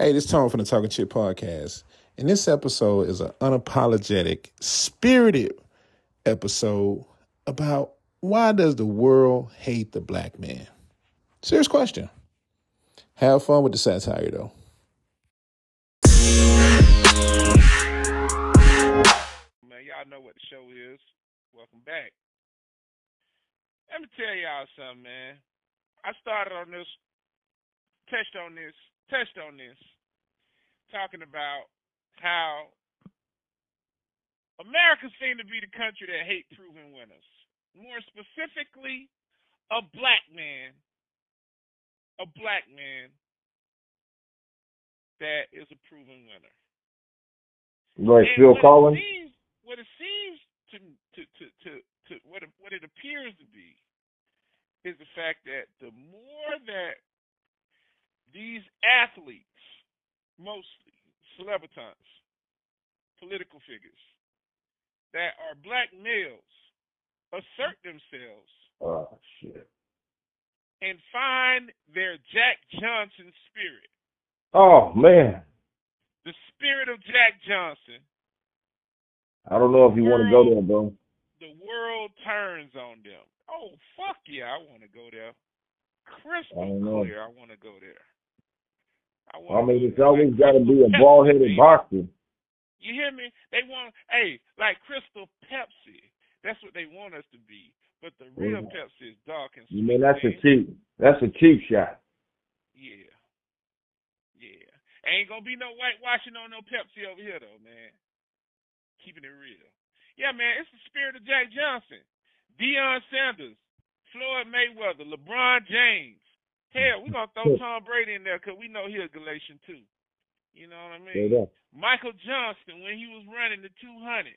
Hey, this is Tone from the Talking Chit Podcast. And this episode is an unapologetic, spirited episode about why does the world hate the black man? Serious question. Have fun with the satire though. Man, y'all know what the show is. Welcome back. Let me tell y'all something, man. I started on this, touched on this, touched on this, talking about how America seems to be the country that hate proven winners. More specifically, a black man, a black man that is a proven winner. Right, And Phil Collins. Seems, what it seems to to to to, to what it, what it appears to be is the fact that the more that these athletes, mostly celebrities, political figures, that are black males, assert themselves Oh shit. and find their Jack Johnson spirit, Oh man. the spirit of Jack Johnson, I don't know if you want to go there, bro. the world turns on them. Oh fuck yeah, I want to go there. Crystal I don't know. clear, I want to go there. I, I mean, it's always Like got to be a Crystal bald headed boxer. You hear me? They want, hey, like Crystal Pepsi. That's what they want us to be. But the real Mhm. Pepsi is dark and You sweet. mean that's a cheap? That's a cheap shot. Yeah. Yeah. Ain't gonna be no whitewashing on no Pepsi over here though, man. Keeping it real. Yeah, man, it's the spirit of Jack Johnson. Deion Sanders, Floyd Mayweather, LeBron James. Hell, we're gonna throw Tom Brady in there because we know he's a Galatian too. You know what I mean? Up. Michael Johnson when he was running the two hundred.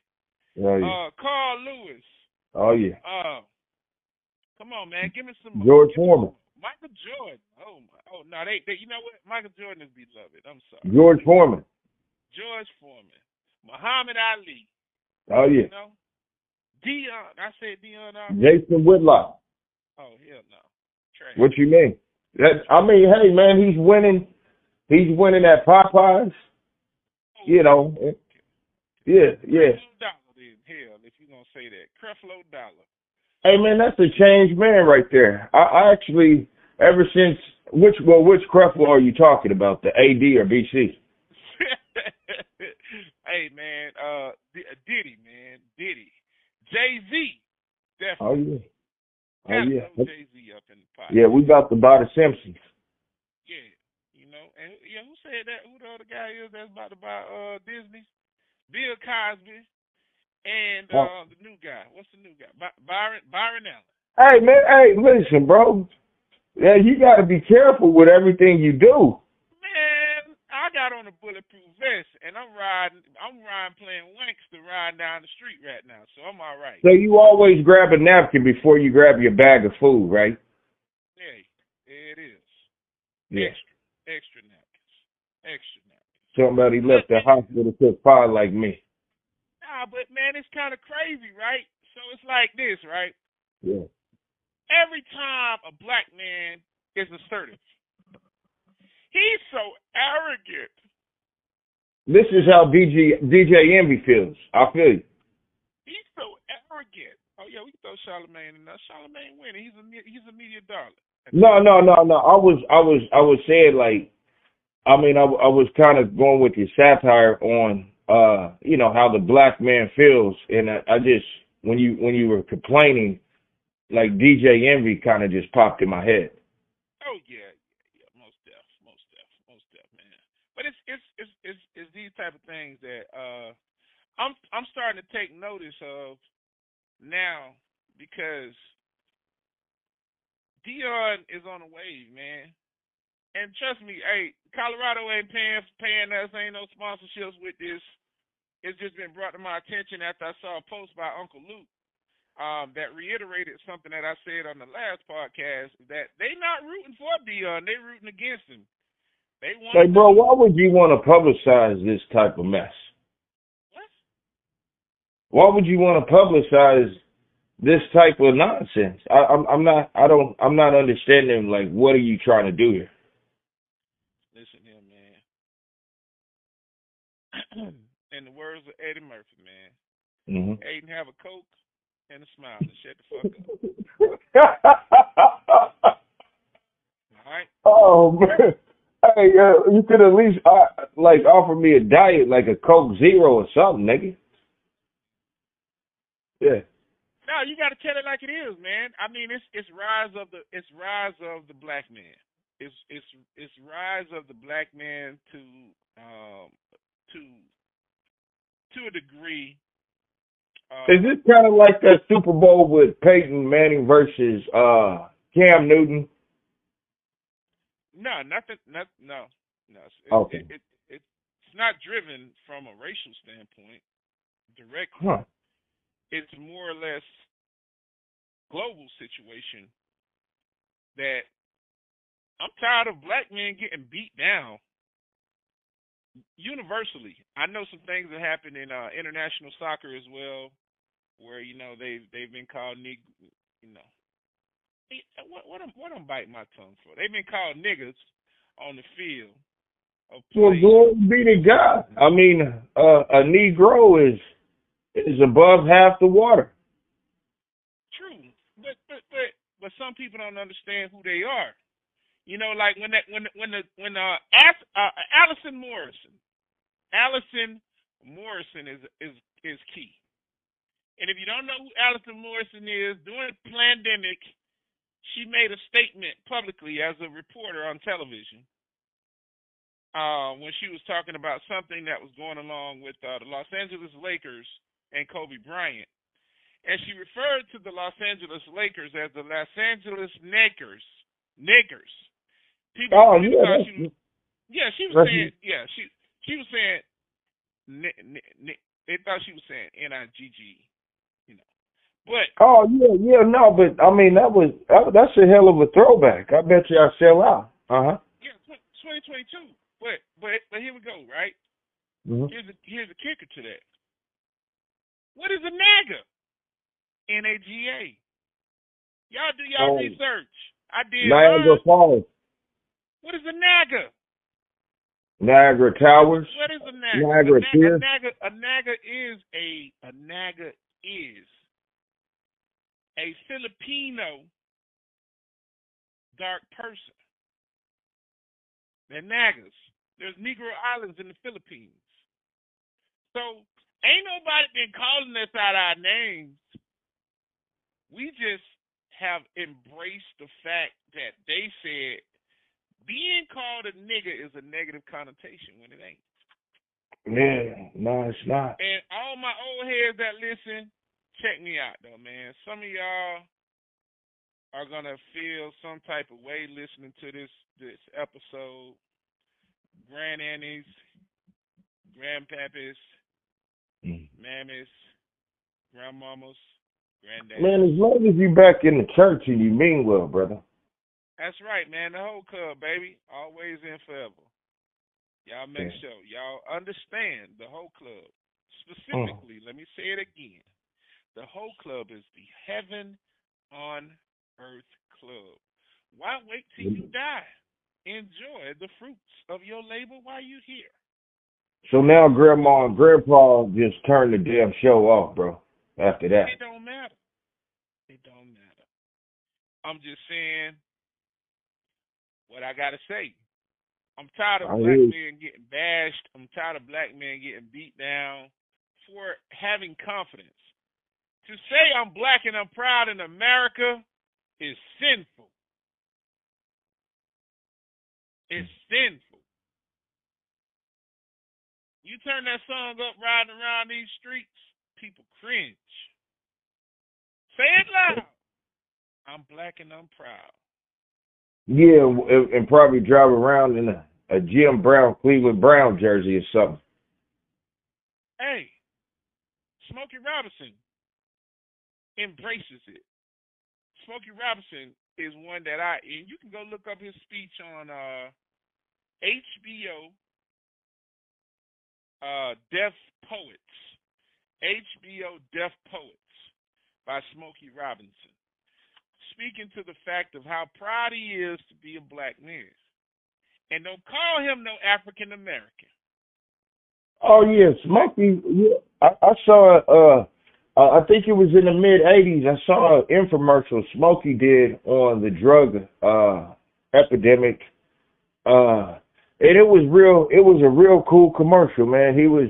Oh yeah. Uh Carl Lewis. Oh yeah. Uh come on man, give me some. George me Foreman. some- Michael Jordan. Oh my oh no, they, they you know what? Michael Jordan is beloved. I'm sorry. George Foreman. George Foreman, Muhammad Ali, Oh you yeah. know, Deion. I said Deion. Jason Whitlock. Oh hell no, trash. What you mean? That I mean, hey man, he's winning. He's winning at Popeyes. Oh, You know. Yeah, yeah. Dollar then hell if you gonna say that Creflo Dollar. Hey man, that's a changed man right there. I, I actually, ever since which well, which Creflo are you talking about? The AD or BC? hey man, uh, D- Diddy man, Diddy, Jay Z, Oh definitely. yeah. Oh yeah. Jay Z up in the pot. Yeah, we about to buy the Simpsons. Yeah, you know, and yeah, who said that? Who the other guy is that's about to buy uh Disney? Bill Cosby and Oh. uh the new guy. What's the new guy? By- Byron Byron Allen. Hey man, hey, listen, bro. Yeah, you got to be careful with everything you do. I got on a bulletproof vest and I'm riding. I'm riding playing Wanksta riding down the street right now, so I'm all right. So you always grab a napkin before you grab your bag of food, right? Yeah, it is. Yeah. Extra, extra napkins, extra napkins. Somebody left the hospital took pie like me. Nah, but man, it's kind of crazy, right? So it's like this, right? Yeah. every time a black man is assertive, he's so arrogant. This is how DJ DJ Envy feels. I feel you. He's so arrogant. Oh yeah, we can throw Charlemagne in there. Charlemagne winning. He's a he's a media darling. No, no, no, no. I was, I was, I was saying like, I mean, I, I was kind of going with your satire on, uh, you know, how the black man feels, and I, I just when you when you were complaining, like DJ Envy kind of just popped in my head. Oh yeah, yeah. Most deaf, most deaf, most deaf, man. But it's it's it's it's, it's these type of things that uh, I'm I'm starting to take notice of now because Deion is on a wave, man. And trust me, hey, Colorado ain't paying paying us. Ain't no sponsorships with this. It's just been brought to my attention after I saw a post by Uncle Luke um, that reiterated something that I said on the last podcast that they not rooting for Deion, they rooting against him. They want Like, bro, why would you want to publicize this type of mess? What? Why would you want to publicize this type of nonsense? I, I'm, I'm not, I don't, I'm not understanding. Like, what are you trying to do here? Listen here, man. in the words of Eddie Murphy, man, hmm Aiden have a coke and a smile and shut the fuck up. All right. oh man. Hey, uh, you could at least uh, like offer me a diet, like a Coke Zero or something, nigga. Yeah. No, you got to tell it like it is, man. I mean, it's it's rise of the it's rise of the black man. It's it's it's rise of the black man to um to to a degree. Uh, Is this kind of like that Super Bowl with Peyton Manning versus uh Cam Newton? No, nothing. Not, no, no. It, Okay. It, it, it, it's not driven from a racial standpoint directly. Huh. it's more or less global situation that I'm tired of black men getting beat down universally. I know some things that happen in uh, international soccer as well, where you know they've they've been called nig, you know, what what I'm what I'm biting my tongue for? They've been called niggas on the field. Well, glory be to God. I mean, uh, a Negro is is above half the water. True, but but but but some people don't understand who they are. You know, like when that when when the when uh, As, uh Allison Morrison, Allison Morrison is is is key. And if you don't know who Allison Morrison is, during the pandemic, she made a statement publicly as a reporter on television. Uh, when she was talking about something that was going along with uh, the Los Angeles Lakers and Kobe Bryant and she referred to the Los Angeles Lakers as the Los Angeles Niggers. Niggers. People, Oh people yeah, she was, yeah, she was saying, yeah, she she was saying, ni, ni, ni, they thought she was saying N I G G, but oh yeah, yeah. No, but I mean that was that, that's a hell of a throwback. I bet you I sell out. Uh huh. yeah, twenty twenty two. But but but here we go, right? Mm-hmm. Here's a here's a kicker to that. What is a NAGA? N A G A. Y'all do y'all Oh. research. I did. Niagara. Falls, What is a NAGA? Niagara Towers. What is a NAGA? Niagara a, Pier. NAGA, a NAGA is a a NAGA is a Filipino dark person. They're NAGAs. There's Negro Islands in the Philippines. So ain't nobody been calling us out our names. We just have embraced the fact that they said being called a nigger is a negative connotation when it ain't. Yeah, no, it's not. And all my old heads that listen, check me out though, man. Some of y'all are gonna feel some type of way listening to this this episode. Grandannies, grandpappies, Mm. mammies, grandmamas, granddaddies. Man, as long as you back in the church and you mean well, brother. That's right, man. The whole club, baby. Always and forever. Y'all make Yeah. sure y'all understand the whole club. Specifically, let me say it again. The whole club is the heaven on earth club. Why wait till you mm-hmm. die? Enjoy the fruits of your labor while you're here. So now grandma and grandpa just turned the damn show off, bro. After that. It don't matter. It don't matter. I'm just saying what I gotta say. I'm tired of I black men getting bashed. I'm tired of black men getting beat down for having confidence. To say I'm black and I'm proud in America is sinful. It's hmm. sinful. You turn that song up riding around these streets, people cringe. Say it loud. I'm black and I'm proud. Yeah, and, and probably drive around in a, a Jim Brown, Cleveland Brown jersey or something. Hey, Smokey Robinson embraces it. Smokey Robinson is one that I and you can go look up his speech on uh HBO uh Def Poets. HBO Def Poets by Smokey Robinson. Speaking to the fact of how proud he is to be a black man. And don't call him no African American. Oh yeah, Smokey. Yeah, I, I saw. Uh, uh, I think it was in the mid '80s. I saw an infomercial Smokey did on the drug uh, epidemic, uh, and it was real. It was a real cool commercial, man. He was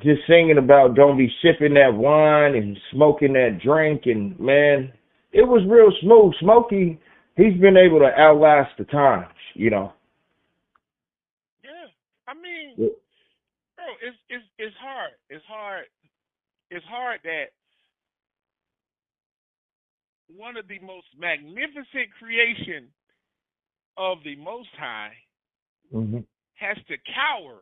just singing about don't be sipping that wine and smoking that drink, and man, it was real smooth. Smokey, he's been able to outlast the times, you know. Yeah, I mean, bro, it's it's it's hard. It's hard. It's hard that one of the most magnificent creation of the Most High Mm-hmm. has to cower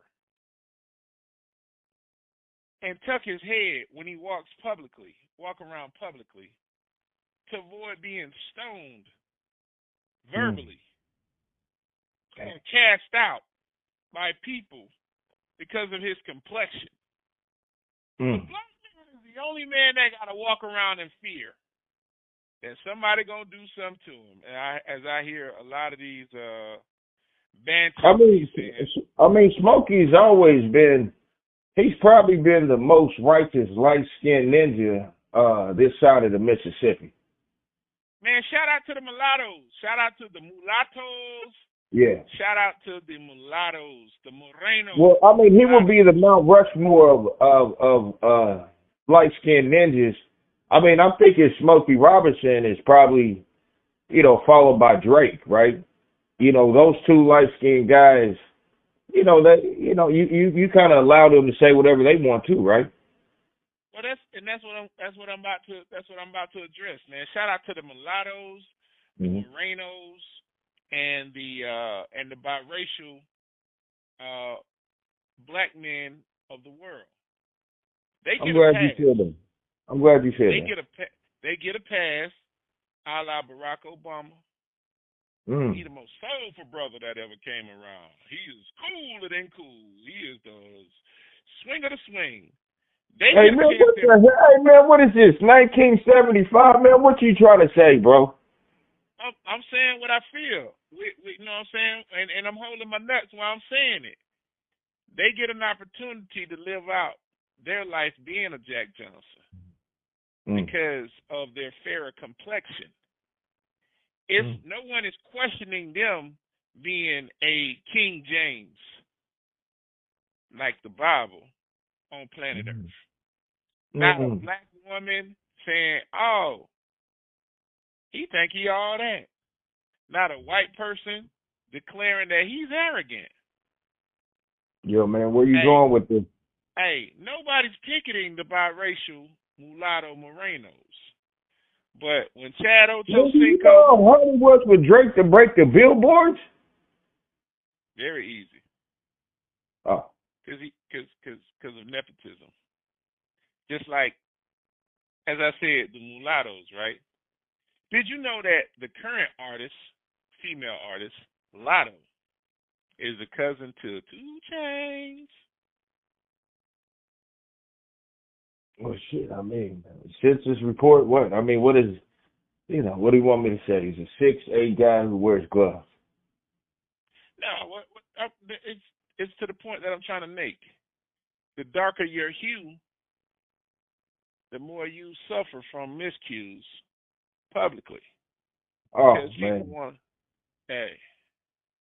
and tuck his head when he walks publicly, walk around publicly, to avoid being stoned verbally and cast out by people because of his complexion. Mm. Black man is the only man that got to walk around in fear that somebody gonna do something to him. And I, as I hear a lot of these uh, banter, I mean, saying, I mean, Smokey's always been. He's probably been the most righteous, light skinned ninja uh, this side of the Mississippi. man, shout out to the mulattoes, shout out to the mulattoes, Yeah. shout out to the mulattoes, the morenos. Well, I mean, he would be the Mount Rushmore of of, of uh, light skinned ninjas. I mean, I'm thinking Smokey Robinson is probably, you know, followed by Drake, right? You know, those two light skinned guys. You know that you know you you you kind of allow them to say whatever they want to, right? Well, that's and that's what I'm that's what I'm about to that's what I'm about to address, man. Shout out to the mulattoes, the Mm-hmm. morenos, and the uh and the biracial uh black men of the world. They I'm glad you said that. I'm glad you said They that. get a pa- they get a pass, a la Barack Obama. Mm. He the most soulful brother that ever came around. He is cooler than cool. He is the swing of the swing. They Hey man, what the hell? Hey man, what is this? 1975, man. What you trying to say, bro? I'm, I'm saying what I feel. We, we, you know what I'm saying? And, and I'm holding my nuts while I'm saying it. They get an opportunity to live out their life being a Jack Johnson Mm. because of their fairer complexion. If Mm. no one is questioning them being a King James, like the Bible, on planet Mhm. Earth. Not a black woman saying, "Oh, he think he all that." Not a white person declaring that he's arrogant. Yo, man, where you Hey. going with this? Hey, nobody's picketing the biracial mulatto morenos. But when Chad do you Ochocinco, know how hard it was for Drake to break the billboards? very easy, Oh, cause he, cause, cause, cause of nepotism. Just like, as I said, the mulattoes, right? Did you know that the current artist, female artist, Latto, is a cousin to 2 Chainz? Well, shit. I mean, census report. What? I mean, what is? You know, what do you want me to say? He's a six eight guy who wears gloves. No, what, what uh, it's it's to the point that I'm trying to make. The darker your hue, the more you suffer from miscues publicly. Oh Because man. want, hey,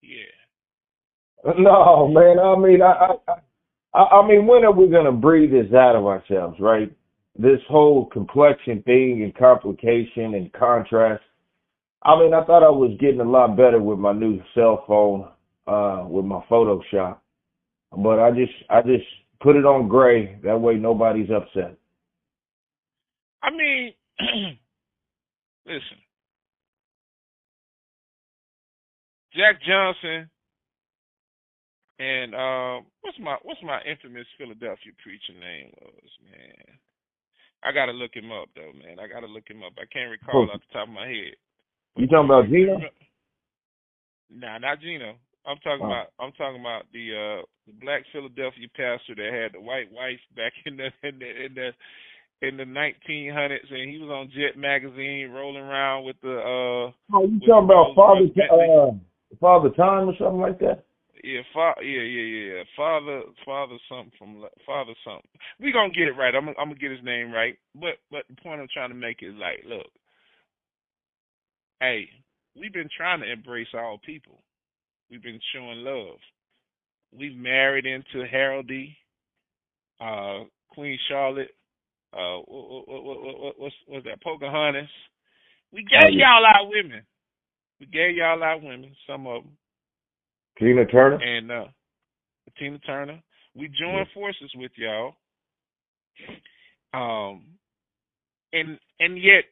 yeah. No, man. I mean, I, I, I, I mean, when are we gonna breathe this out of ourselves, right? This whole complexion thing and complication and contrast. I mean, I thought I was getting a lot better with my new cell phone, uh, with my Photoshop, but I just, I just put it on gray. That way, nobody's upset. I mean, listen, Jack Johnson and uh, what's my what's my infamous Philadelphia preacher name was man. I gotta look him up though, man. I gotta look him up. I can't recall off the top of my head. You talking about Gino? Nah, not Gino. I'm talking Oh. about I'm talking about the uh the black Philadelphia pastor that had the white wife back in the in the in the in the 1900s, and he was on Jet magazine rolling around with the uh Oh, you talking about Father, uh, Father Time or something like that? Yeah, fa- yeah, yeah, yeah. Father, father, something from father, something. We gonna get it right. I'm, I'm gonna get his name right. But, but the point I'm trying to make is like, look, hey, we've been trying to embrace all people. We've been showing love. We've married into heraldry, uh, Queen Charlotte, uh, what, what, what, what's what's that? Pocahontas. We gave y'all our women. We gave y'all our women. Some of them. Tina Turner. And uh, Tina Turner. We join yeah. forces with y'all. Um, and and yet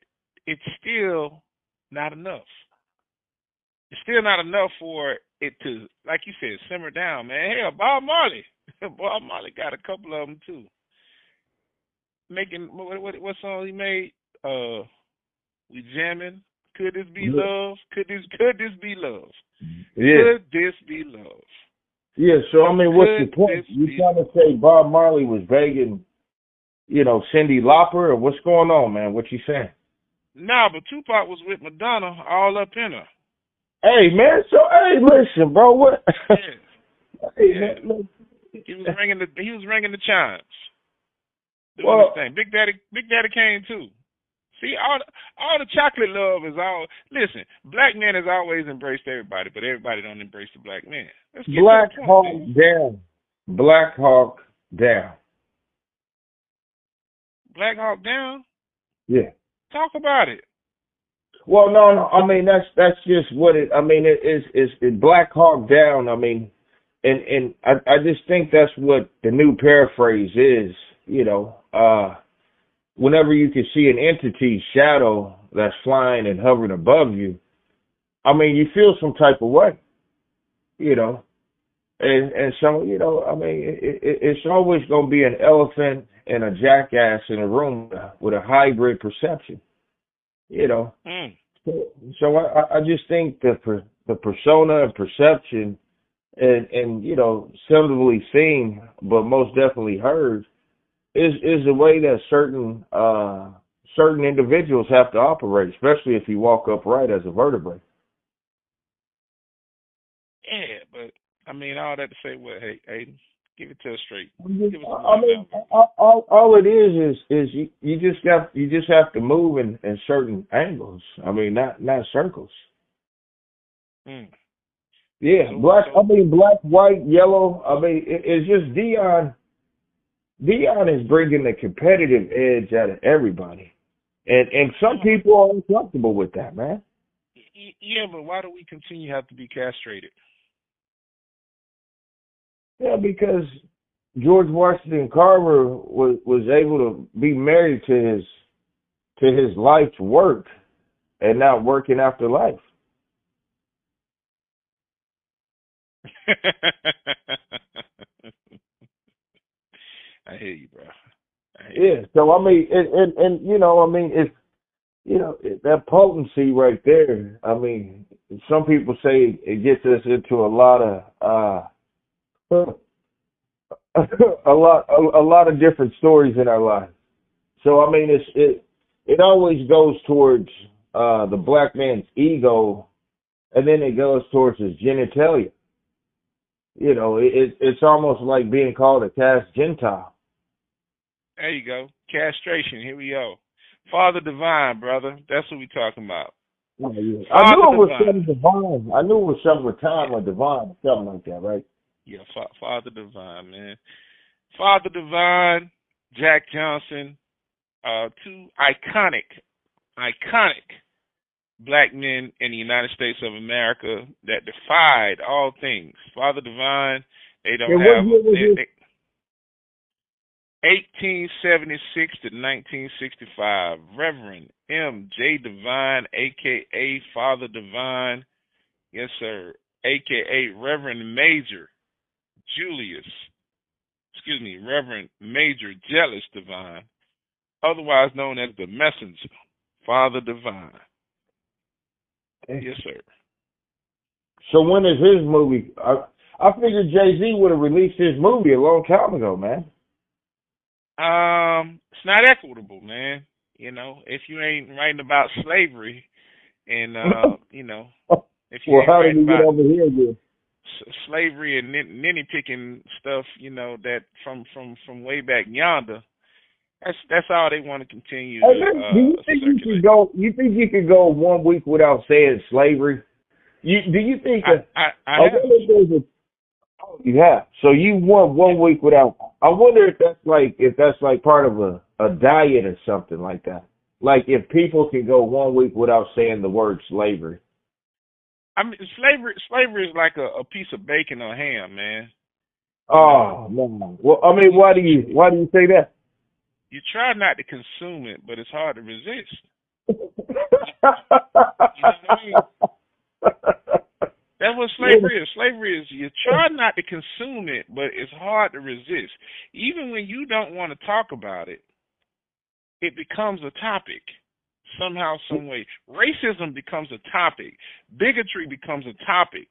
it's still not enough. It's still not enough for it to, like you said, simmer down, man. Hell, Bob Marley, Bob Marley got a couple of them too. Making what what, what song he made? Uh, we jamming. Could this be yeah. love? Could this could this be love? Yeah. Could this be love? Yeah. So I mean, what's could the point? You trying to say Bob Marley was begging, you know, Cyndi Lauper, or what's going on, man? What you saying? Nah, but Tupac was with Madonna all up in her. Hey man, so hey, listen, bro. What? Yeah. hey, yeah. Man, he was ringing the he was ringing the chimes. Doing well, his thing. Big Daddy Big Daddy Kane too. See, all the, all the chocolate love is all. Listen, black men has always embraced everybody, but everybody don't embrace the black man. Black Hawk down. Black Hawk down. Black Hawk down. Yeah. Talk about it. Well, no, no. I mean, that's that's just what it. I mean, it is is it Black Hawk down. I mean, and and I I just think that's what the new paraphrase is. You know, uh, whenever you can see an entity shadow that's flying and hovering above you, I mean, you feel some type of way. You know, and and so you know, I mean, it, it, it's always going to be an elephant and a jackass in a room with a hybrid perception. You know, mm. so, so I, I just think the the persona and perception, and and you know, seldomly seen, but most definitely heard, is is the way that certain uh certain individuals have to operate, especially if you walk upright as a vertebrae. Yeah, but I mean, all that to say, what? Hey, Aiden, Give it to us straight. I mean, all, all it is is is you, you just got you just have to move in, in certain angles. I mean, not not circles. Mm. Yeah, black. I mean, black, white, yellow. I mean, it, it's just Deion. Deion is bringing the competitive edge out of everybody, and and some people are uncomfortable with that, man. Yeah, but why do we continue to have to be castrated? Yeah, because George Washington Carver was was able to be married to his to his life's work and not working after life. I hear you, bro. Hear yeah. You. So I mean, and, and and you know, I mean, it's you know that potency right there. I mean, some people say it gets us into a lot of uh a lot a, a lot of different stories in our lives. So I mean, it's it it always goes towards uh, the black man's ego, and then it goes towards his genitalia. You know, it, it's almost like being called a cast Gentile. There you go, castration. Here we go. Father Divine, brother. That's what we talking about. Oh, yeah. I knew it was divine. something divine. I knew it was something with time or divine, something like that, right? Yeah, Fa- Father Divine, man. Father Divine, Jack Johnson, uh, two iconic, iconic black men in the United States of America that defied all things. Father Divine, they don't have. They, they, 1876 to 1965, Reverend M. J. Divine, aka Father Divine, yes sir, aka Reverend Major Julius, excuse me, Reverend Major Jealous Divine, otherwise known as the Messenger, Father Divine. Yes, sir. So when is his movie? I, I figured Jay Z would have released his movie a long time ago, man. Um, it's not equitable, man. You know, if you ain't writing about slavery, and uh, you know, if you well, how did he get over here? Then? slavery and ninny picking stuff, you know, that from from from way back yonder. That's that's all they want to continue. Hey, to, uh, do you think circulate. you could go? You think you could go one week without saying slavery? You do you think I, that? I, I I have. wonder if there's a- you have. So you went one week without. I wonder if that's like if that's like part of a a diet or something like that. Like if people can go one week without saying the word slavery. I mean, slavery slavery is like a, a piece of bacon or ham, man. Oh no. Well, I mean, why do you why do you say that? You try not to consume it, but it's hard to resist. you know what I mean? That's what slavery is. Slavery is you try not to consume it, but it's hard to resist. Even when you don't want to talk about it, it becomes a topic somehow, some way. Racism becomes a topic. Bigotry becomes a topic.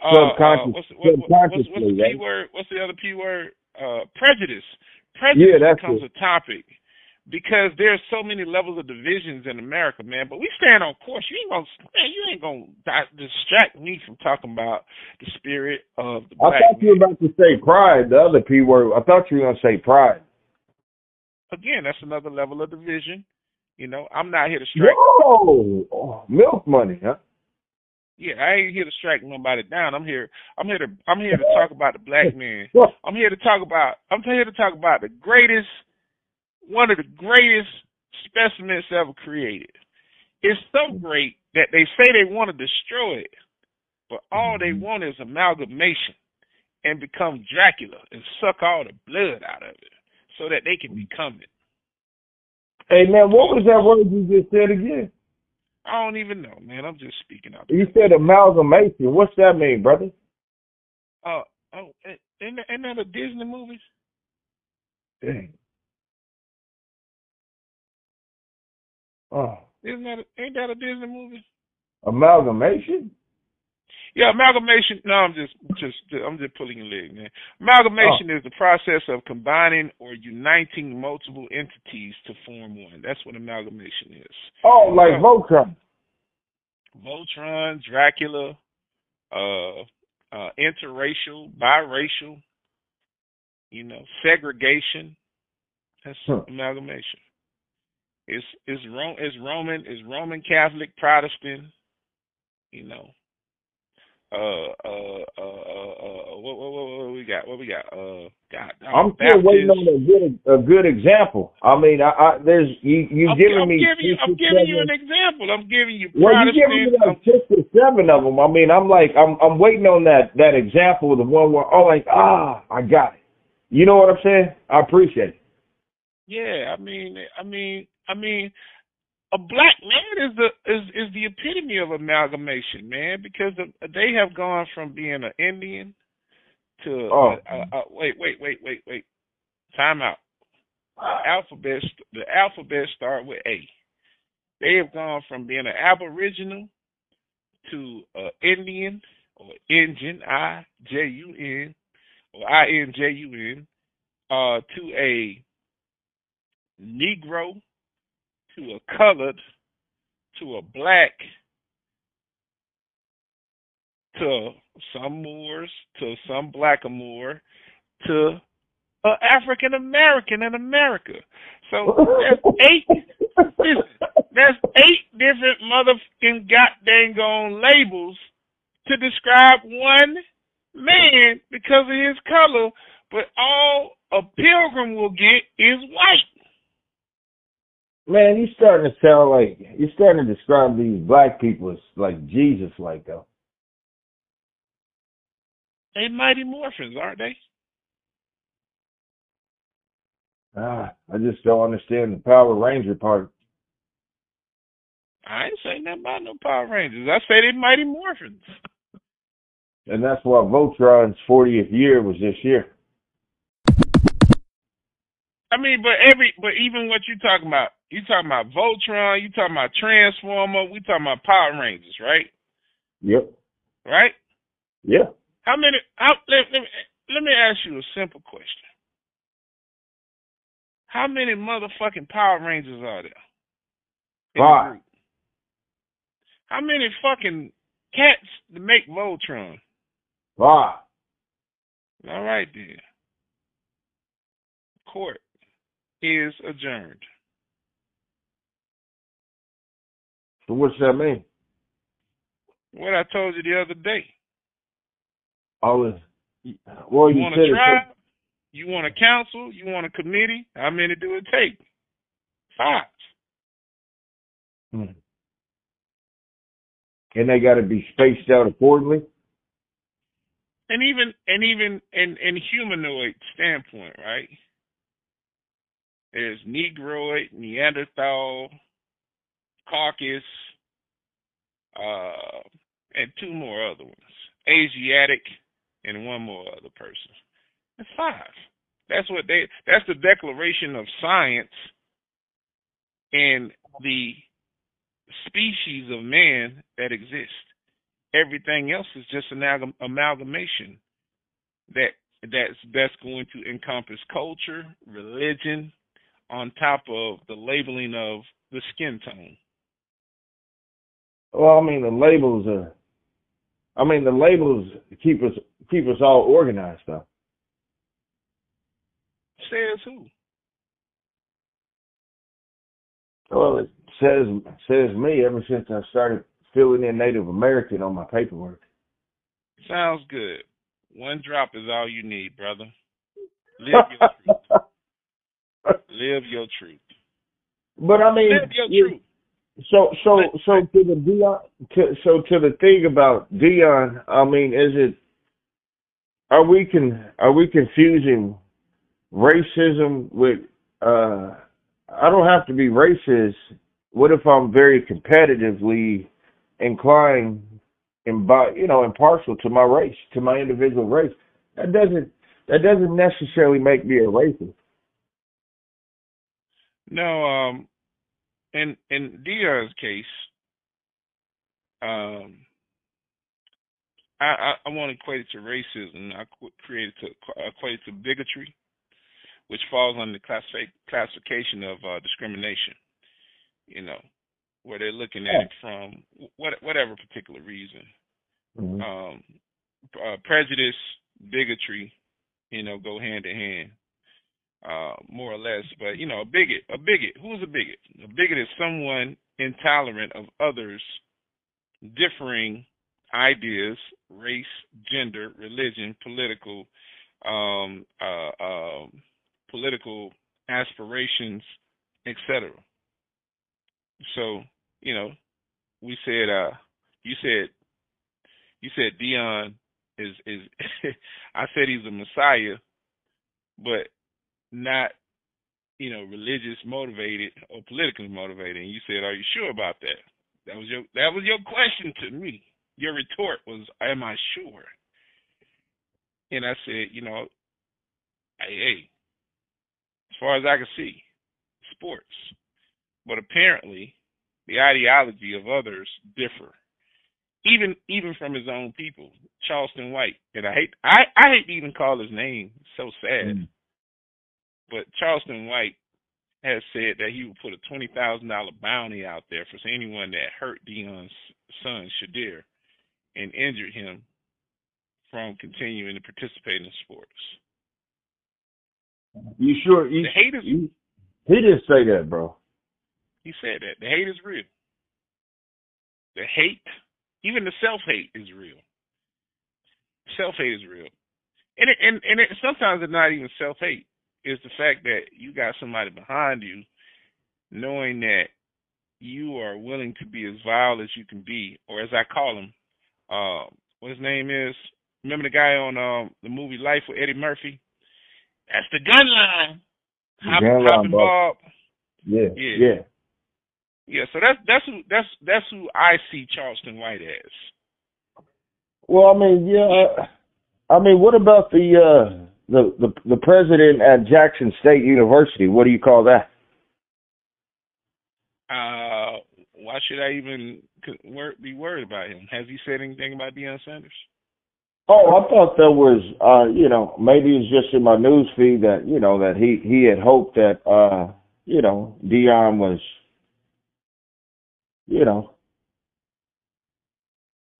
Uh, uh, Subconscious- what's, what, what, what's, what's the subconsciously, p word? What's the other p word? Uh, prejudice. Prejudice Yeah, becomes it. a topic because there's so many levels of divisions in America, man. But we stand on course. You ain't gonna, man, you ain't gonna distract me from talking about the spirit of the I thought you were about to say pride, the other P word. I thought you were gonna say pride. Again, that's another level of division. You know, I'm not here to strike. Whoa, oh, milk money, huh? Yeah, I ain't here to strike nobody down. I'm here. I'm here to. I'm here to talk about the black man. I'm here to talk about. I'm here to talk about the greatest, one of the greatest specimens ever created. It's so great that they say they want to destroy it, but all they want is amalgamation and become Dracula and suck all the blood out of it so that they can become it. Hey man, what was that word you just said again? I don't even know, man. I'm just speaking out. You said amalgamation. What's that mean, brother? Uh, oh, isn't that, isn't that a Disney movie? Dang. Oh, Isn't that a, ain't that a Disney movie? amalgamation? Yeah, amalgamation. No, I'm just, just, I'm just pulling your leg, man. Amalgamation is the process of combining or uniting multiple entities to form one. That's what amalgamation is. Oh, like Voltron. Voltron, Dracula, uh, uh, interracial, biracial, you know, segregation. That's Huh. amalgamation. It's it's Ro- it's Roman it's Roman Catholic Protestant, you know. Uh uh uh uh, uh what, what what what we got? What we got? Uh God, I'm still waiting on a good a good example. I mean, I, I there's you you giving I'm me giving you I'm giving you an example. I'm giving you Well, you Protestant. giving me like six or seven of them. I mean, I'm like, I'm I'm waiting on that that example, the one where oh, like ah, I got it. You know what I'm saying? I appreciate it. Yeah, I mean, I mean, I mean, a black man is the is is the epitome of amalgamation, man, because they have gone from being an Indian to Oh. uh, uh, uh, wait, wait, wait, wait, wait, time out. The alphabet the alphabet start with A. They have gone from being an Aboriginal to uh, Indian or Indian I J U N or I N J U N uh, to a Negro to a colored to a black to some Moors to some Blackamoor to a African American in America. So there's eight listen, there's eight different motherfucking goddamn on labels to describe one man because of his color, but all a pilgrim will get is white. Man, you're starting to sound like you're starting to describe these black people as like Jesus, like though. They mighty morphins, aren't they? Ah, I just don't understand the Power Ranger part. I ain't saying nothing about no Power Rangers. I say they mighty morphins. And that's why Voltron's 40th year was this year. I mean, but every, but even what you talking about, you talking about Voltron, you talking about Transformer, we talking about Power Rangers, right? Yep. Right? Yeah. How many? How, let, let, me, let me ask you a simple question. How many motherfucking Power Rangers are there? in the Five. How many fucking cats to make Voltron? Ah. All right then. Court is adjourned. So what's that mean? What I told you the other day. All this. Well, You you, want a it. You want a council? You want a committee? How many do it take? Five. Hmm. And they got to be spaced out accordingly. And even and even in in humanoid standpoint, right? There's Negroid, Neanderthal, Caucasus, uh, and two more other ones. Asiatic and one more other person. That's five. That's what they that's the declaration of science and the species of man that exist. Everything else is just an amalgamation that that's that's going to encompass culture, religion, on top of the labeling of the skin tone. Well, I mean the labels are. I mean the labels keep us keep us all organized though. Says who? Well, it says says me ever since I started filling in Native American on my paperwork. Sounds good. One drop is all you need, brother. Live your. Live your truth. but I mean, Live your you- truth. so so so to the Deion, to, so to the thing about Deion, I mean, is it? Are we can are we confusing racism with? uh I don't have to be racist. What if I'm very competitively inclined and by you know impartial to my race, to my individual race? That doesn't that doesn't necessarily make me a racist. No, um, in in Deion's case, um, I I, I want to equate it to racism. I qu- created to equate it to bigotry, which falls under the classifi- classification of uh, discrimination. You know, where they're looking at it from what whatever particular reason. Mhm. Um, uh, prejudice, bigotry, you know, go hand in hand uh, more or less. But you know, a bigot, a bigot. Who's a bigot? A bigot is someone intolerant of others' differing ideas, race, gender, religion, political, um, uh, um, political aspirations, etc. So you know, we said, uh, you said, you said Deion is is. I said he's a messiah, but not you know religious motivated or politically motivated. And you said are you sure about that? That was your that was your question to me. Your retort was am i sure? And i said you know hey hey as far as i can see sports. But apparently the ideology of others differ even even from his own people. Charleston white and i hate i i hate to even call his name it's so sad. Mm. But Charleston White has said that he would put a twenty thousand dollar bounty out there for anyone that hurt Deion's son Shedeur and injured him from continuing to participate in sports. You sure? You, The hate is you, he didn't say that, bro. he said that. The hate is real. The hate, even the self hate is real. Self hate is real. And it, and and it, sometimes it's not even self hate. It's the fact that you got somebody behind you knowing that you are willing to be as vile as you can be, or as I call him, uh, what his name is. Remember the guy on um, the movie Life with Eddie Murphy? That's the gun line. Hop, Gun line, Bob. Bob. Yeah, Yeah. yeah. Yeah, so that's that's who that's that's who I see Charleston White as. Well, I mean, yeah. I, I mean, what about the uh the the the president at Jackson State University? What do you call that? Uh, why should I even be worried about him? Has he said anything about Deion Sanders? Oh, I thought that was uh, you know, maybe it's just in my news feed that, you know, that he he had hoped that uh, you know, Deion was you know,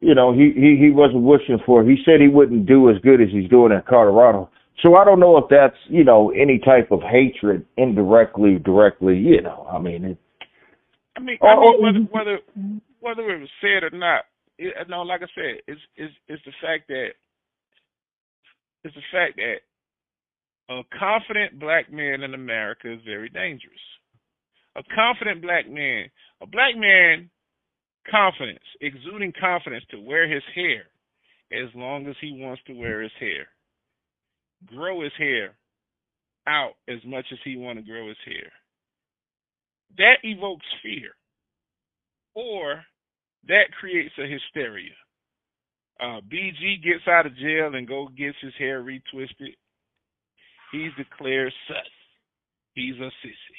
you know, he, he, he wasn't wishing for. He said he wouldn't do as good as he's doing at Colorado. So I don't know if that's, you know, any type of hatred indirectly, directly, you know. I mean, it, I mean, I mean whether whether whether it was said or not, it, no, like I said, it's it's it's the fact that it's the fact that a confident black man in America is very dangerous. A confident black man, a black man confidence, exuding confidence to wear his hair as long as he wants to wear his hair. Grow his hair out as much as he want to grow his hair. That evokes fear. Or that creates a hysteria. Uh, BG gets out of jail and go gets his hair retwisted. He's declared sus. He's a sissy.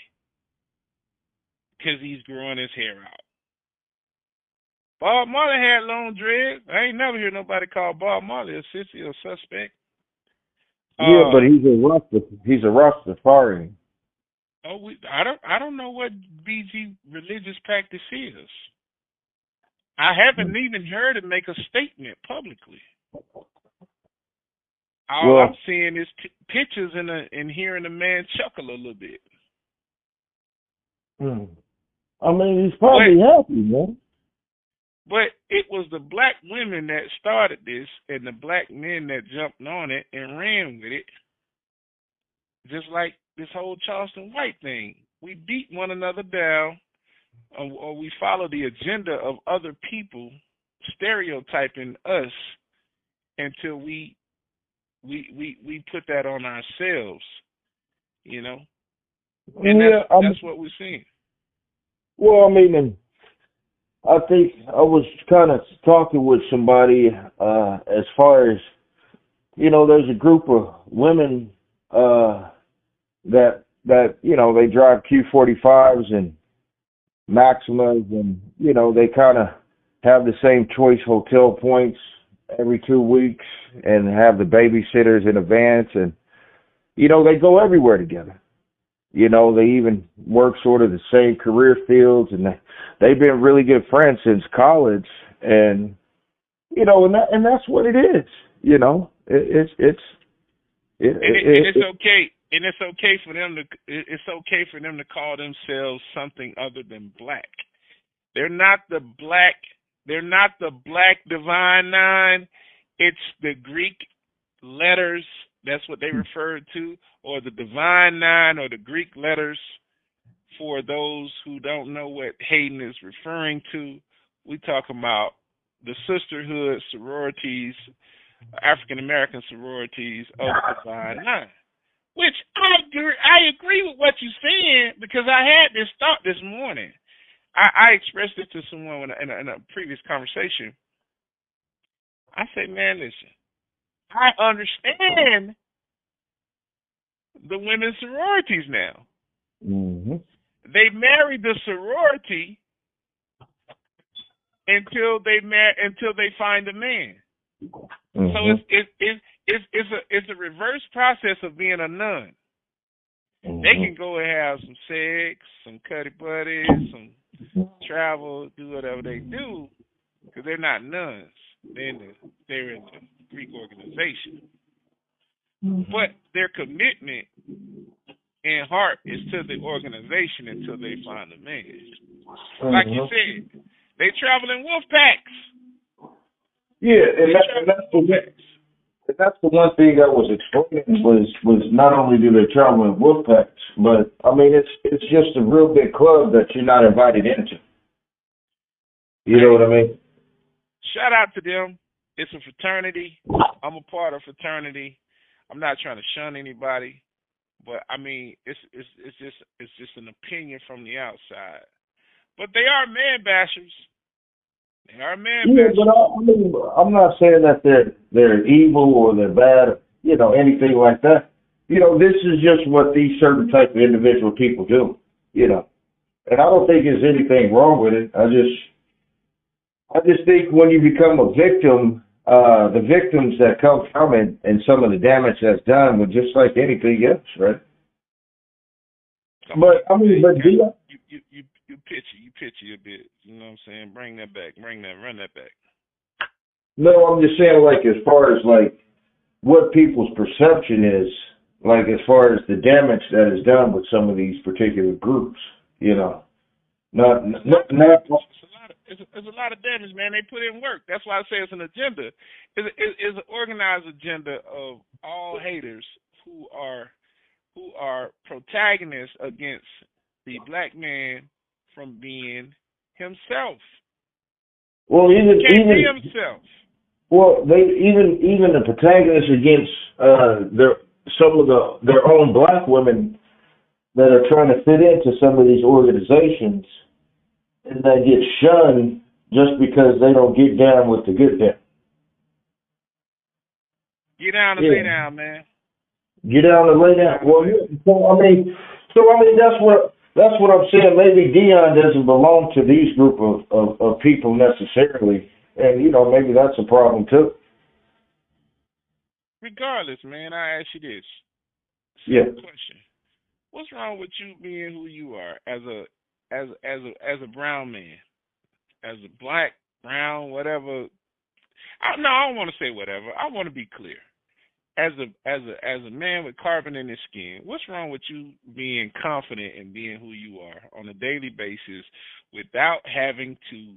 Because he's growing his hair out. Bob Marley had long dreads. I ain't never hear nobody call Bob Marley a sissy or suspect. Yeah, uh, but he's a Rasta. He's a rough Rastafarian. Oh, we, I don't. I don't know what BG religious practice is. I haven't even heard him make a statement publicly. All well, I'm seeing is pictures and, and hearing the man chuckle a little bit. Hmm. I mean, he's probably happy, man. But it was the black women that started this and the black men that jumped on it and ran with it. Just like this whole Charleston White thing. We beat one another down or, or we follow the agenda of other people stereotyping us until we we we we put that on ourselves, you know. And yeah, that's, that's what we're seeing. Well, I mean, I think I was kind of talking with somebody uh as far as you know, there's a group of women uh that that you know they drive Q45s and Maximas, and you know they kind of have the same choice hotel points every two weeks, and have the babysitters in advance, and you know they go everywhere together. You know, they even work sort of the same career fields and they, they've been really good friends since college and you know, and that and that's what it is, you know. It, it's it's it, and, it, and it's okay and it's okay for them to it's okay for them to call themselves something other than black. They're not the black they're not the black divine nine. It's the Greek letters that's what they referred to, or the Divine Nine, or the Greek letters. For those who don't know what Hayden is referring to, we talk about the sisterhood sororities, African American sororities of the Divine Nine. Which I agree, I agree with what you're saying because I had this thought this morning. I, I expressed it to someone in a, in a, in a previous conversation. I say, man, listen, I understand the women's sororities now. Mm-hmm. They marry the sorority until they mar- until they find a man. Mm-hmm. So it's it's it's it's it's a it's a reverse process of being a nun. Mm-hmm. They can go and have some sex, some cutty buddies, some travel, do whatever they do, because they're not nuns. They're in the they're in the Greek organization. Mm-hmm. But their commitment and heart is to the organization until they find a man. Mm-hmm. Like you said, they travel in wolf packs. Yeah, and, that, and that's the and that's the one thing I was explaining was was not only do they travel in wolf packs, but I mean it's it's just a real big club that you're not invited into. You know what I mean? Shout out to them. It's a fraternity. I'm a part of fraternity. I'm not trying to shun anybody, but I mean it's it's it's just it's just an opinion from the outside. But they are man bashers. They are man yeah, bashers. but I, mean, I'm not saying that they're they're evil or they're bad, you know, anything like that. You know, this is just what these certain type of individual people do, you know. And I don't think there's anything wrong with it. I just I just think when you become a victim uh, the victims that come from it and some of the damage that's done were just like anything else, right? But I mean, but do you, you you you pitchy, you pitchy a bit. You know what I'm saying? Bring that back, bring that, run that back. No, I'm just saying, like, as far as like what people's perception is, like as far as the damage that is done with some of these particular groups, you know, not not not. It's a lot of it's a, lot of damage, man. They put in work. That's why I say it's an agenda. It's, it's, it's an organized agenda of all haters who are who are protagonists against the black man from being himself. Well, even Can't even himself. well, they even even the protagonists against uh their some of the their own black women that are trying to fit into some of these organizations, and they get shunned just because they don't get down with the good down. Get down and Yeah. lay down, man. Get down and lay down. Well, so I mean, so I mean that's what that's what I'm saying. Maybe Deion doesn't belong to these group of, of, of people necessarily, and you know maybe that's a problem too. Regardless, man, I ask you this. Yeah. Question. What's wrong with you being who you are as a as as a as a brown man? As a black, brown, whatever I no, I don't want to say whatever. I want to be clear. As a as a as a man with carbon in his skin, what's wrong with you being confident in being who you are on a daily basis without having to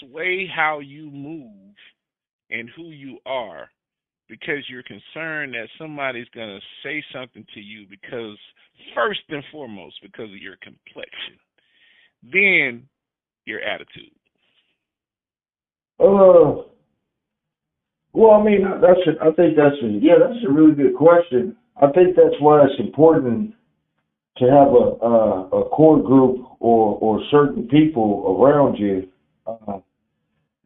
sway how you move and who you are because you're concerned that somebody's going to say something to you because first and foremost because of your complexion then your attitude Uh, well, I mean, that's a, I think that's a, yeah, that's a really good question. I think that's why it's important to have a a, a core group or or certain people around you, uh,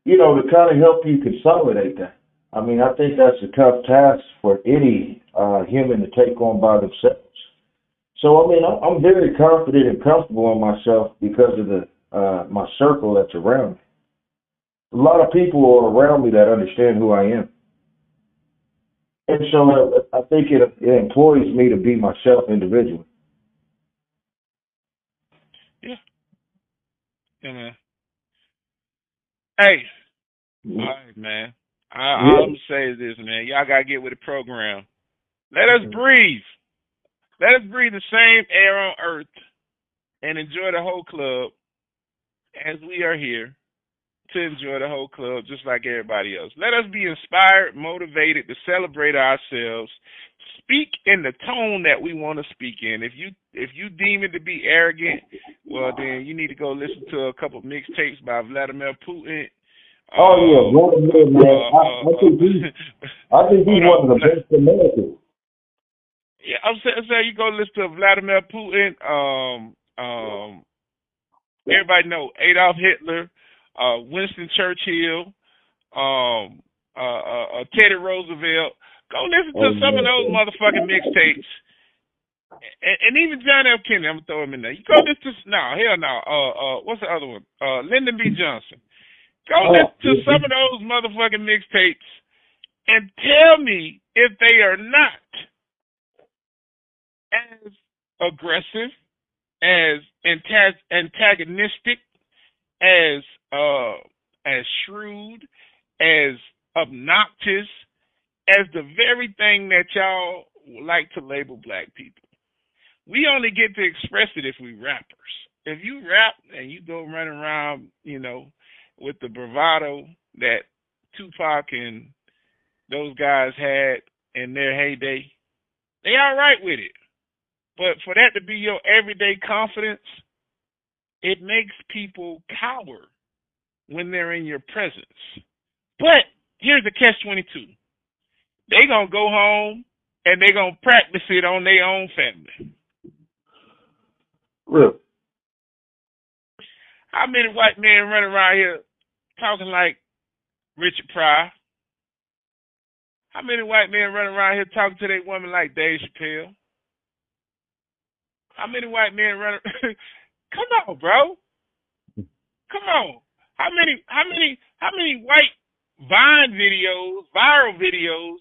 you know, to kind of help you consolidate that. I mean, I think that's a tough task for any uh, human to take on by themselves. So, I mean, I'm, I'm very confident and comfortable in myself because of the uh, my circle that's around me. A lot of people are around me that understand who I am. And so uh, I think it, it employs me to be myself individually. yeah. Man hey Mm-hmm. all right man. I, all I'm say is this man. Y'all gotta get with the program. Let us breathe let us breathe the same air on earth and enjoy the whole club as we are here to enjoy the whole club just like everybody else. Let us be inspired, motivated to celebrate ourselves. Speak in the tone that we want to speak in. If you if you deem it to be arrogant, well then you need to go listen to a couple mixtapes by Vladimir Putin. Oh yeah, one of them, man. I, I uh, think he's I think he's uh, one of the best Americans. Yeah, I'm saying, saying you go listen to Vladimir Putin. Um, um, everybody know Adolf Hitler, uh, Winston Churchill, um, uh, uh, uh, Teddy Roosevelt. Go listen to Oh, some of those motherfucking mixtapes. And, and even John F. Kennedy, I'm gonna throw him in there. You go listen to no, hell no. Uh, uh, what's the other one? Uh, Lyndon B. Johnson. Go Oh, listen to yeah. some of those motherfucking mixtapes and tell me if they are not as aggressive, as antagonistic, as uh, as shrewd, as obnoxious as the very thing that y'all like to label black people. We only get to express it if we rappers. If you rap and you go running around, you know, with the bravado that Tupac and those guys had in their heyday, they all right with it. But for that to be your everyday confidence, it makes people cower when they're in your presence. But here's the catch 22. They going to go home and they going to practice it on their own family. Really? How many white men running around here talking like Richard Pryor? How many white men running around here talking to their woman like Dave Chappelle? How many white men running? Come on, bro. Come on. How many? How many? How many white Vine videos, viral videos,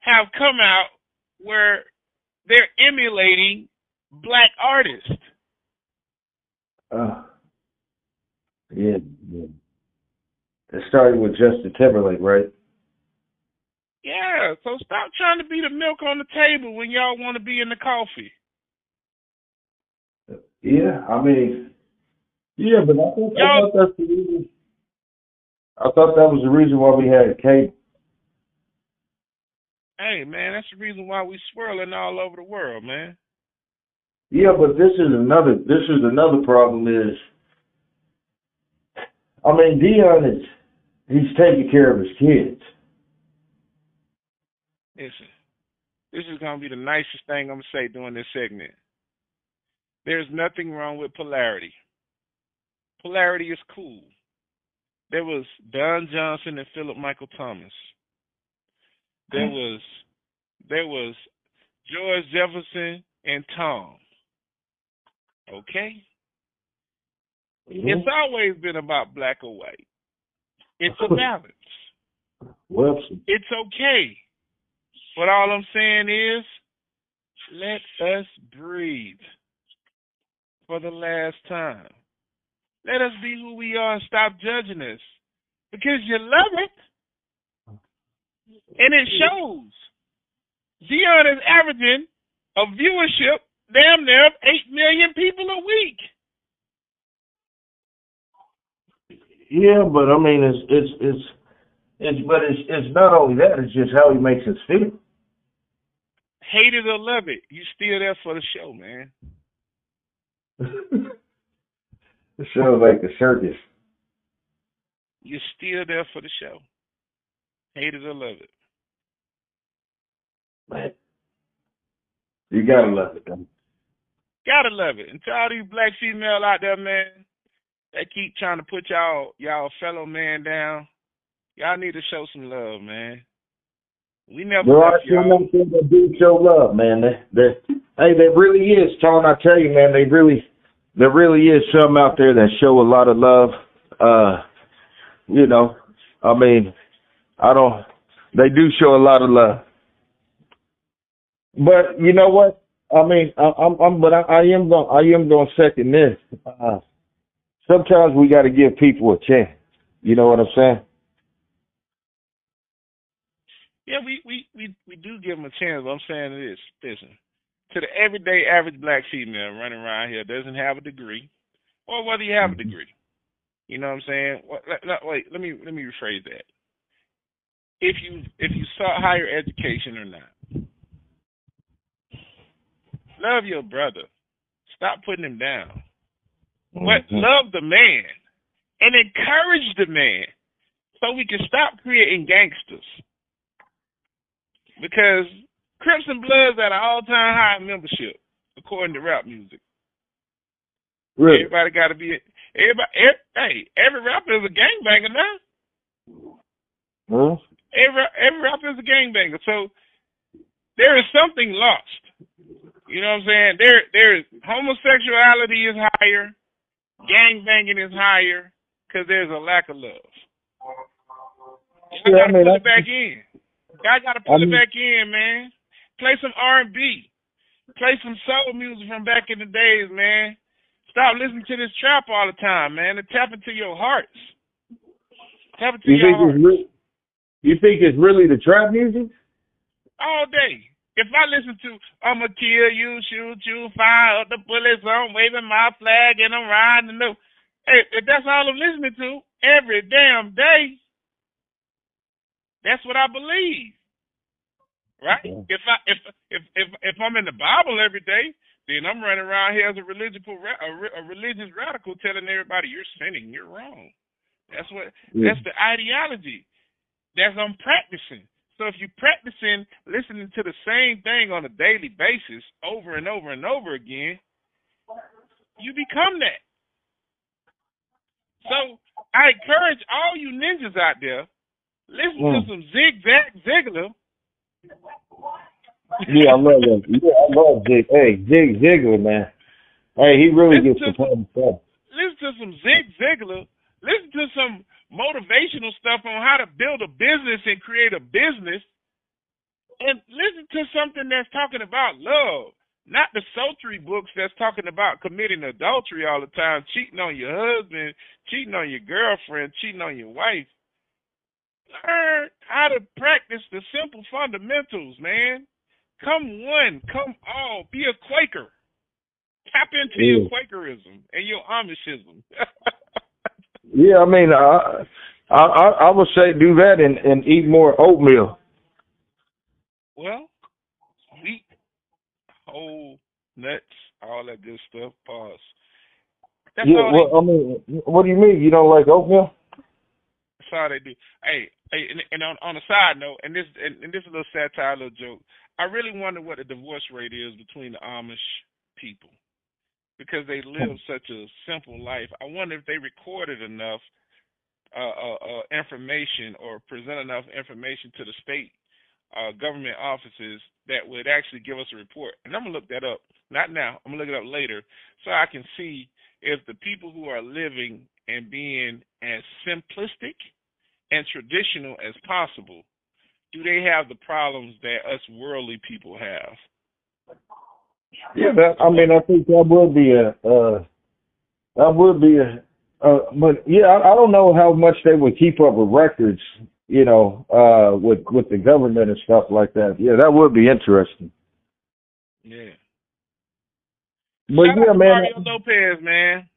have come out where they're emulating black artists? Uh, yeah, yeah. It started with Justin Timberlake, right? Yeah, so stop trying to be the milk on the table when y'all want to be in the coffee. Yeah, I mean, yeah, but I thought, I thought that's the reason. I thought that was the reason why we had cable. Hey man, that's the reason why we swirling all over the world, man. Yeah, but this is another. This is another problem. Is I mean, Deion is he's taking care of his kids. Listen, this is gonna be the nicest thing I'm gonna say during this segment. There's nothing wrong with polarity. Polarity is cool. There was Don Johnson and Philip Michael Thomas. There was there was George Jefferson and Tom. Okay? Mm-hmm. It's always been about black or white. It's a balance. Well, it's okay. But all I'm saying is, let us breathe for the last time. Let us be who we are and stop judging us. Because you love it. And it shows. Deion is averaging a viewership damn near of 8 million people a week. Yeah, but I mean, it's it's it's it's but it's it's not only that; it's just how he makes us feel. Hate it or love it, you still there for the show, man. The show like a circus. You're still there for the show. Hate it or love it. Man. You gotta love it, though. Gotta love it. And to all these black female out there, man, they keep trying to put y'all y'all fellow man down. Y'all need to show some love, man. We never. There are some things that do show love, man. They, they, hey, there really is, Tone. I tell you, man, they really, there really is some out there that show a lot of love. Uh, you know, I mean, I don't. They do show a lot of love. But you know what? I mean, I, I'm, I'm, but I, I am going, I am going second this. Uh, sometimes we got to give people a chance. You know what I'm saying? Yeah, we we we we do give them a chance. But I'm saying this, listen, to the everyday average black female running around here doesn't have a degree, or whether you have a mm-hmm. degree. You know what I'm saying? Wait, let me let me rephrase that. If you if you sought higher education or not, love your brother. Stop putting him down. Mm-hmm. But love the man and encourage the man so we can stop creating gangsters. Because Crips and Bloods at an all time high membership, according to rap music. Really? Everybody got to be. Everybody, every, hey, every rapper is a gangbanger now. Huh? Every every rapper is a gangbanger. So there is something lost. You know what I'm saying? There there is homosexuality is higher, gangbanging is higher because there's a lack of love. You yeah, gotta I mean, put it back in. Guy gotta put I mean, it back in, man. Play some R and B. Play some soul music from back in the days, man. Stop listening to this trap all the time, man. And tap into your hearts. Tap into you your hearts. Re- you think it's really the trap music? All day. If I listen to I'ma kill you, shoot you, fire up the bullets, I'm waving my flag and I'm riding the Hey, if that's all I'm listening to every damn day, that's what I believe. Right? Yeah. If I if if if if I'm in the Bible every day, then I'm running around here as a religious a, a religious radical, telling everybody you're sinning, you're wrong. That's what yeah. that's the ideology. That's I'm practicing. So if you're practicing listening to the same thing on a daily basis over and over and over again, you become that. So I encourage all you ninjas out there Listen mm. to some Zigzag Ziglar. yeah, I love that. Yeah, I love Zig. Hey, Zig Ziglar, man. Hey, he really listen gets the some, stuff. Listen to some Zig Ziglar. Listen to some motivational stuff on how to build a business and create a business. And listen to something that's talking about love, not the sultry books that's talking about committing adultery all the time, cheating on your husband, cheating on your girlfriend, cheating on your wife. Learn how to practice the simple fundamentals, man. Come one, come all. Be a Quaker. Tap into yeah. your Quakerism and your Amishism. yeah, I mean, I, I I would say do that and and eat more oatmeal. Well, wheat, whole nuts, all that good stuff. Pause. That's yeah, well, I mean, what do you mean? You don't like oatmeal? That's all they do. Hey, and, and on on a side note, and this and, and this is a little satire, a little joke. I really wonder what the divorce rate is between the Amish people because they live such a simple life. I wonder if they recorded enough uh, uh, uh, information or present enough information to the state uh, government offices that would actually give us a report. And I'm gonna look that up. Not now. I'm gonna look it up later so I can see if the people who are living and being as simplistic and traditional as possible do they have the problems that us worldly people have? Yeah, that, I mean, I think that would be a, uh, that would be a, uh, but yeah, I, I don't know how much they would keep up with records, you know, uh, with with the government and stuff like that. Yeah, that would be interesting. Yeah. But Shout yeah, man. Mario Lopez, man.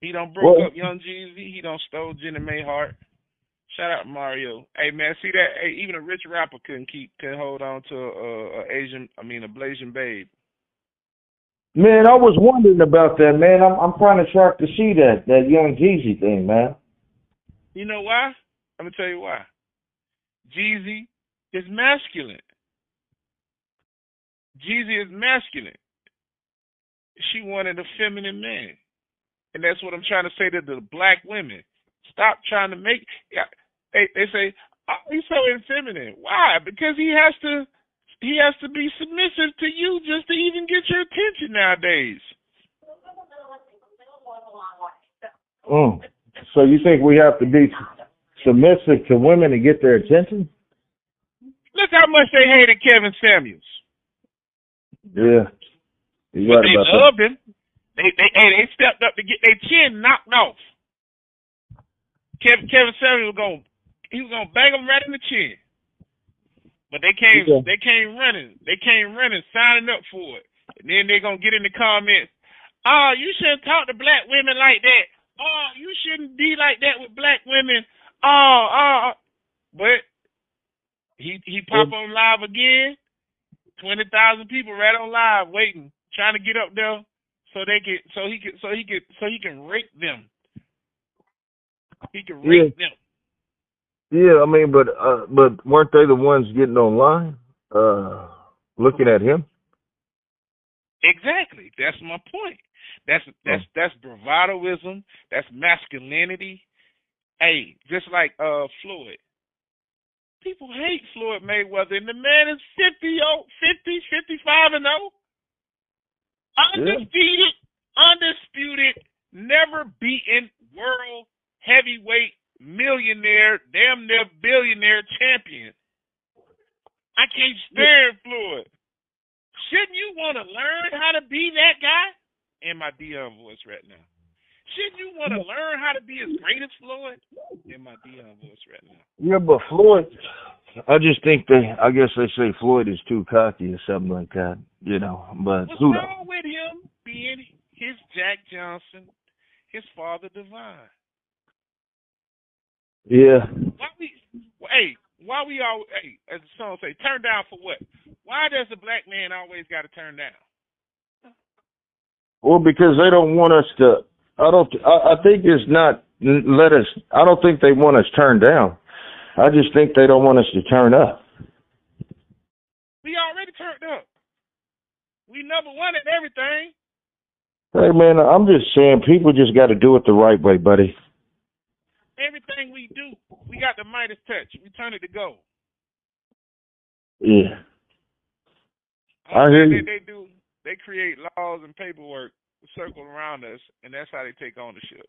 He don't broke well, up Young Jeezy. He don't stole Jeannie Mai Hart. Shout out Mario. Hey man, see that? Hey, even a rich rapper couldn't keep couldn't hold on to a, a Asian, I mean a Blasian babe. Man, I was wondering about that, man. I'm I'm trying to track to see that that young Jeezy thing, man. You know why? I'm gonna tell you why. Jeezy is masculine. Jeezy is masculine. She wanted a feminine man. And that's what I'm trying to say to the black women. Stop trying to make yeah, they they say oh, he's so infeminine. Why? Because he has to he has to be submissive to you just to even get your attention nowadays. Mm. So you think we have to be submissive to women to get their attention? Look how much they hated Kevin Samuels. Yeah. Right they loved that. him. They they hey, they stepped up to get their chin knocked off. Kevin Kevin Samuels was gonna he was gonna bang him right in the chin. But they came yeah. they came running. They came running, signing up for it. And then they're gonna get in the comments, oh, you shouldn't talk to black women like that. Oh, you shouldn't be like that with black women. Oh, oh but he he pop yeah. on live again. Twenty thousand people right on live waiting, trying to get up there so they can so he can so he can so he can rate them. He can rate yeah. them. Yeah, I mean, but uh, but weren't they the ones getting online, uh, looking at him? Exactly. That's my point. That's that's oh. that's bravadoism. That's masculinity. Hey, just like uh Floyd. People hate Floyd Mayweather, and the man is 50, 50 55 and 0. Undefeated, yeah. undisputed, never beaten world heavyweight millionaire, damn near billionaire champion. I can't stand Floyd. Shouldn't you want to learn how to be that guy? In my Deion voice right now. Shouldn't you want to learn how to be as great as Floyd? In my Deion voice right now. Yeah, but Floyd, I just think they, I guess they say Floyd is too cocky or something like that, you know. But what's who wrong knows? with him being his Jack Johnson, his father divine? Yeah. Why we? Hey, why we all? Hey, as the song say, turn down for what? Why does a black man always got to turn down? Well, because they don't want us to. I don't. I, I think it's not. Let us. I don't think they want us turned down. I just think they don't want us to turn up. We already turned up. We number one at everything. Hey man, I'm just saying people just got to do it the right way, buddy. Everything we do, we got the Midas touch. We turn it to gold. Yeah. Uh, I hear you. They, they do. They create laws and paperwork circle around us, and that's how they take ownership.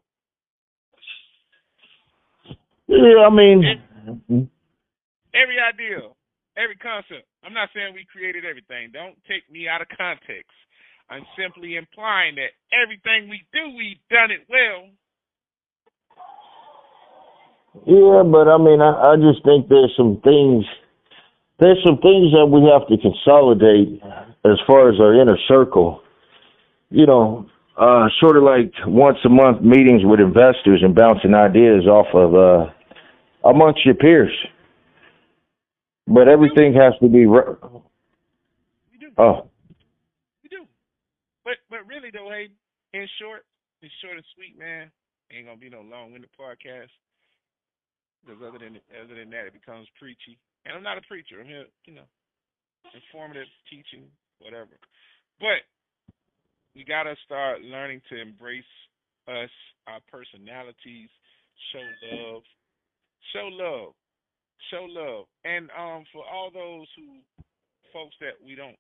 Yeah, I mean, every idea, every concept. I'm not saying we created everything. Don't take me out of context. I'm simply implying that everything we do, we've done it well. Yeah, but I mean, I, I just think there's some things. There's some things that we have to consolidate as far as our inner circle. You know, uh, sort of like once a month meetings with investors and bouncing ideas off of uh, amongst your peers. But everything has to be. Re- We do. oh, We do. But but really though, hey, in short, in short and sweet, man, ain't gonna be no long winded podcast. Because other than other than that, it becomes preachy. And I'm not a preacher. I'm here, you know, informative, teaching, whatever. But we gotta start learning to embrace us, our personalities, show love, show love, show love. And um, for all those who folks that we don't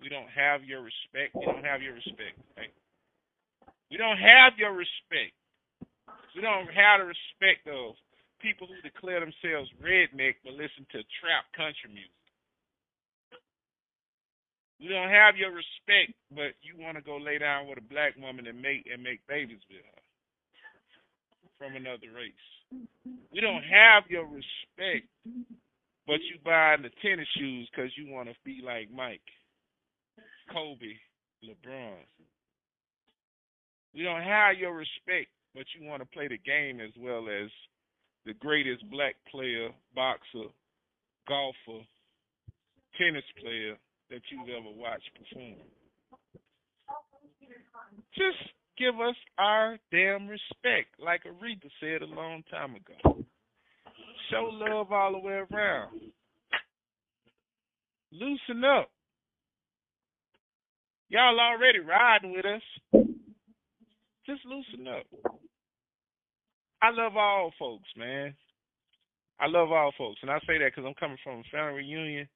we don't have your respect. We don't have your respect. Right? We don't have your respect. We don't have the respect of people who declare themselves redneck but listen to trap country music. We don't have your respect, but you want to go lay down with a black woman and make and make babies with her from another race. We don't have your respect, but you buying the tennis shoes because you want to be like Mike. Kobe, LeBron. We don't have your respect, but you want to play the game as well as the greatest black player, boxer, golfer, tennis player that you've ever watched perform. Just give us our damn respect, like Aretha said a long time ago. Show love all the way around. Loosen up. Y'all already riding with us. Just loosen up. I love all folks, man. I love all folks, and I say that because I'm coming from a family reunion,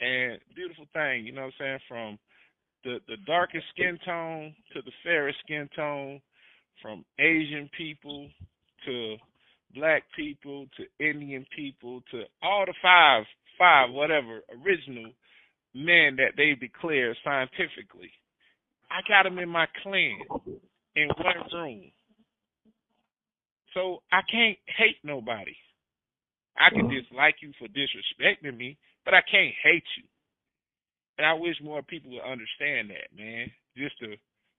and beautiful thing, you know what I'm saying? From the the darkest skin tone to the fairest skin tone, from Asian people to black people to Indian people to all the five five whatever original men that they declare scientifically. I got them in my clan in one room. So I can't hate nobody. I can mm-hmm. dislike you for disrespecting me, but I can't hate you. And I wish more people would understand that, man. Just to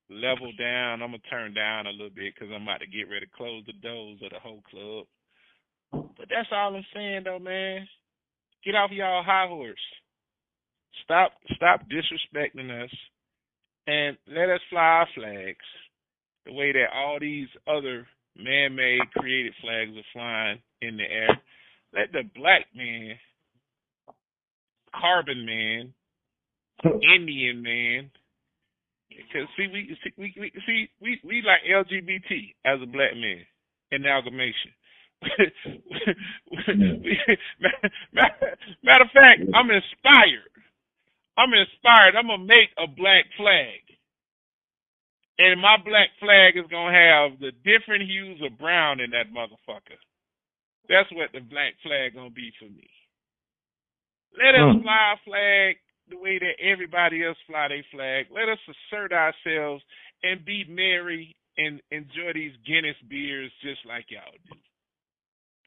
level down. I'm going to turn down a little bit because I'm about to get ready to close the doors of the whole club. But that's all I'm saying, though, man. Get off y'all high horse. Stop, stop disrespecting us, and let us fly our flags the way that all these other man-made created flags are flying in the air. Let the black man, carbon man, Indian man, because see we see we, we see we we like LGBT as a black man amalgamation. matter of fact, I'm inspired. I'm inspired. I'm gonna make a black flag. And my black flag is gonna have the different hues of brown in that motherfucker. That's what the black flag gonna be for me. Let us Hmm. fly our flag the way that everybody else fly their flag. Let us assert ourselves and be merry and enjoy these Guinness beers just like y'all do.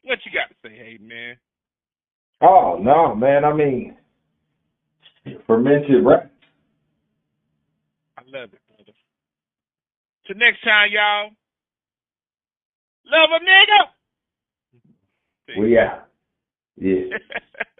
What you got to say, hey man? oh no, man. I mean, fermented rap. I love it. Till next time, y'all. Love a nigga. We out. Yeah.